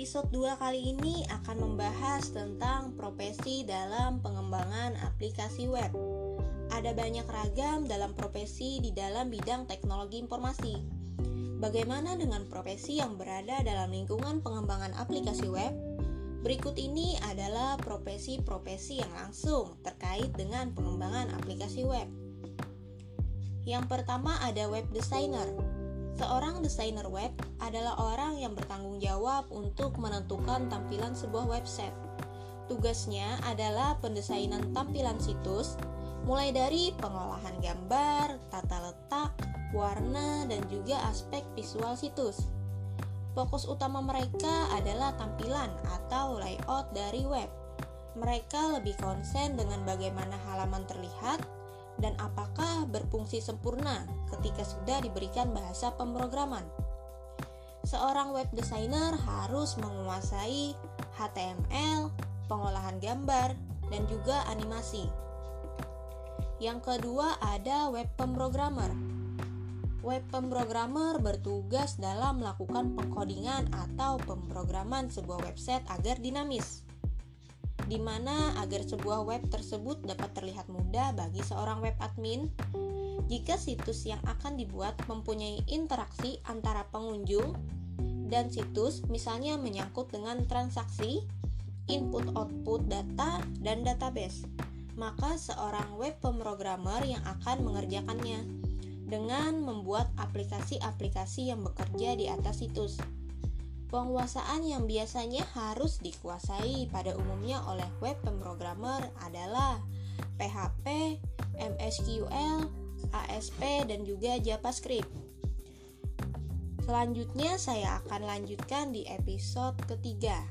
Episode 2 kali ini akan membahas tentang profesi dalam pengembangan aplikasi web. Ada banyak ragam dalam profesi di dalam bidang teknologi informasi. Bagaimana dengan profesi yang berada dalam lingkungan pengembangan aplikasi web? Berikut ini adalah profesi-profesi yang langsung terkait dengan pengembangan aplikasi web. Yang pertama ada web designer. Seorang desainer web adalah orang yang bertanggung jawab untuk menentukan tampilan sebuah website. Tugasnya adalah pendesainan tampilan situs, mulai dari pengolahan gambar, tata letak, warna, dan juga aspek visual situs. Fokus utama mereka adalah tampilan atau layout dari web. Mereka lebih konsen dengan bagaimana halaman terlihat dan apakah berfungsi sempurna ketika sudah diberikan bahasa pemrograman. Seorang web designer harus menguasai HTML, pengolahan gambar, dan juga animasi. Yang kedua ada web pemrogramer. Web pemrogramer bertugas dalam melakukan pengkodingan atau pemrograman sebuah website agar dinamis di mana agar sebuah web tersebut dapat terlihat mudah bagi seorang web admin jika situs yang akan dibuat mempunyai interaksi antara pengunjung dan situs misalnya menyangkut dengan transaksi, input-output data, dan database. Maka seorang web pemrogramer yang akan mengerjakannya dengan membuat aplikasi-aplikasi yang bekerja di atas situs. Penguasaan yang biasanya harus dikuasai pada umumnya oleh web pemrogramer adalah PHP, MSQL, ASP, dan juga JavaScript. Selanjutnya saya akan lanjutkan di episode ketiga.